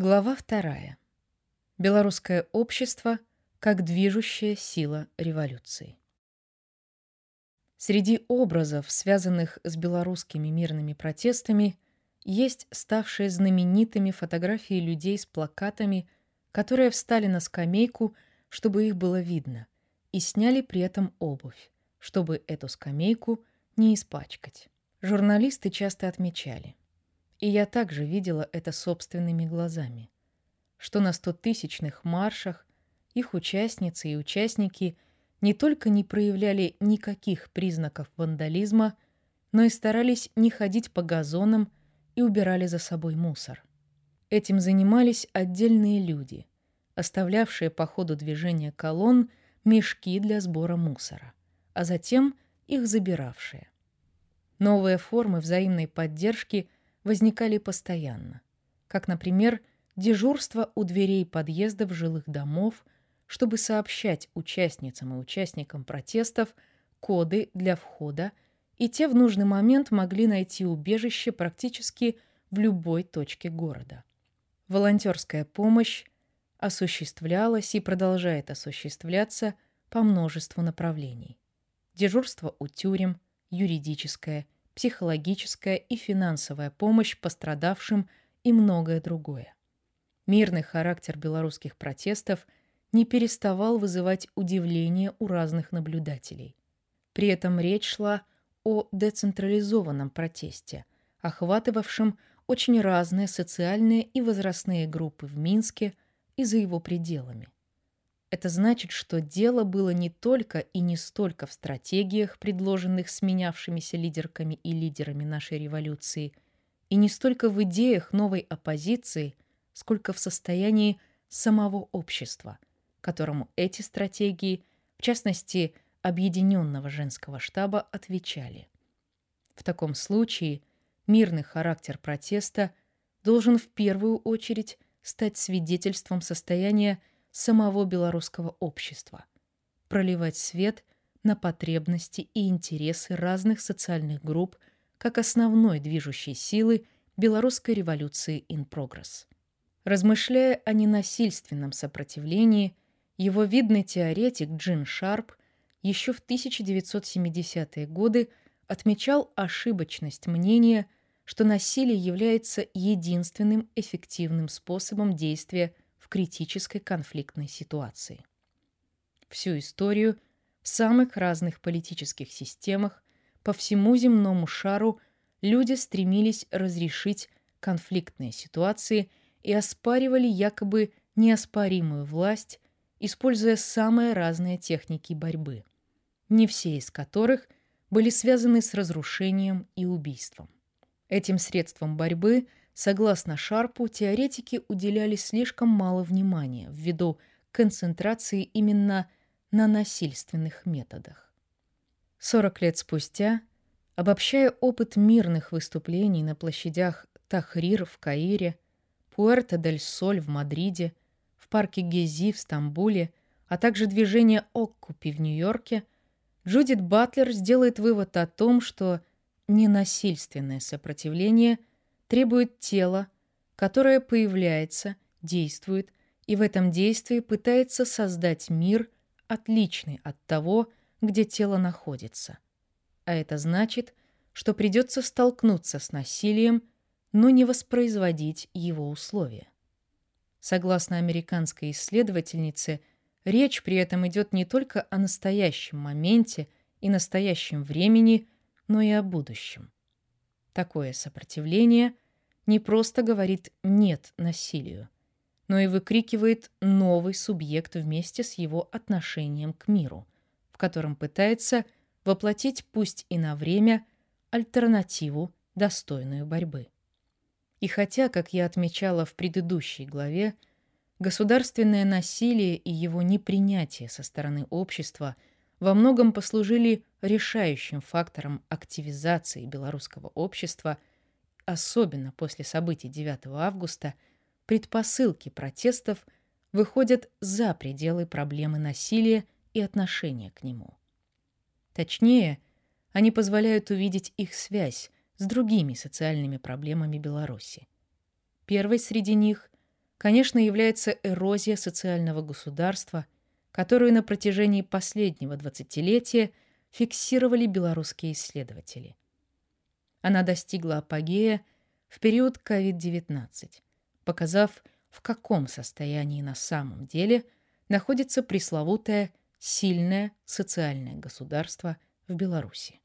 Глава вторая. Белорусское общество как движущая сила революции. Среди образов, связанных с белорусскими мирными протестами, есть ставшие знаменитыми фотографии людей с плакатами, которые встали на скамейку, чтобы их было видно, и сняли при этом обувь, чтобы эту скамейку не испачкать. Журналисты часто отмечали. И я также видела это собственными глазами, что на стотысячных маршах их участницы и участники не только не проявляли никаких признаков вандализма, но и старались не ходить по газонам и убирали за собой мусор. Этим занимались отдельные люди, оставлявшие по ходу движения колонн мешки для сбора мусора, а затем их забиравшие. Новые формы взаимной поддержки возникали постоянно, как, например, дежурство у дверей подъездов жилых домов, чтобы сообщать участницам и участникам протестов коды для входа, и те в нужный момент могли найти убежище практически в любой точке города. Волонтерская помощь осуществлялась и продолжает осуществляться по множеству направлений. Дежурство у тюрем, юридическое, психологическая и финансовая помощь пострадавшим и многое другое. Мирный характер белорусских протестов не переставал вызывать удивление у разных наблюдателей. При этом речь шла о децентрализованном протесте, охватывавшем очень разные социальные и возрастные группы в Минске и за его пределами. Это значит, что дело было не только и не столько в стратегиях, предложенных сменявшимися лидерками и лидерами нашей революции, и не столько в идеях новой оппозиции, сколько в состоянии самого общества, которому эти стратегии, в частности, объединенного женского штаба, отвечали. В таком случае мирный характер протеста должен в первую очередь стать свидетельством состояния самого белорусского общества, проливать свет на потребности и интересы разных социальных групп как основной движущей силы белорусской революции in progress. Размышляя о ненасильственном сопротивлении, его видный теоретик Джин Шарп еще в 1970-е годы отмечал ошибочность мнения, что насилие является единственным эффективным способом действия в критической конфликтной ситуации. Всю историю в самых разных политических системах по всему земному шару люди стремились разрешить конфликтные ситуации и оспаривали якобы неоспоримую власть, используя самые разные техники борьбы, не все из которых были связаны с разрушением и убийством. Этим средством борьбы Согласно Шарпу, теоретики уделяли слишком мало внимания ввиду концентрации именно на насильственных методах. 40 лет спустя, обобщая опыт мирных выступлений на площадях Тахрир в Каире, Пуэрто-дель-Соль в Мадриде, в парке Гези в Стамбуле, а также движение Оккупи в Нью-Йорке, Джудит Батлер сделает вывод о том, что ненасильственное сопротивление – требует тела, которое появляется, действует и в этом действии пытается создать мир, отличный от того, где тело находится. А это значит, что придется столкнуться с насилием, но не воспроизводить его условия. Согласно американской исследовательнице, речь при этом идет не только о настоящем моменте и настоящем времени, но и о будущем. Такое сопротивление не просто говорит «нет» насилию, но и выкрикивает новый субъект вместе с его отношением к миру, в котором пытается воплотить пусть и на время альтернативу, достойную борьбы. И хотя, как я отмечала в предыдущей главе, государственное насилие и его непринятие со стороны общества во многом послужили решающим фактором активизации белорусского общества, особенно после событий 9 августа, предпосылки протестов выходят за пределы проблемы насилия и отношения к нему. Точнее, они позволяют увидеть их связь с другими социальными проблемами Беларуси. Первой среди них конечно, является эрозия социального государства, которую на протяжении последнего двадцатилетия фиксировали белорусские исследователи. Она достигла апогея в период COVID-19, показав, в каком состоянии на самом деле находится пресловутое сильное социальное государство в Беларуси.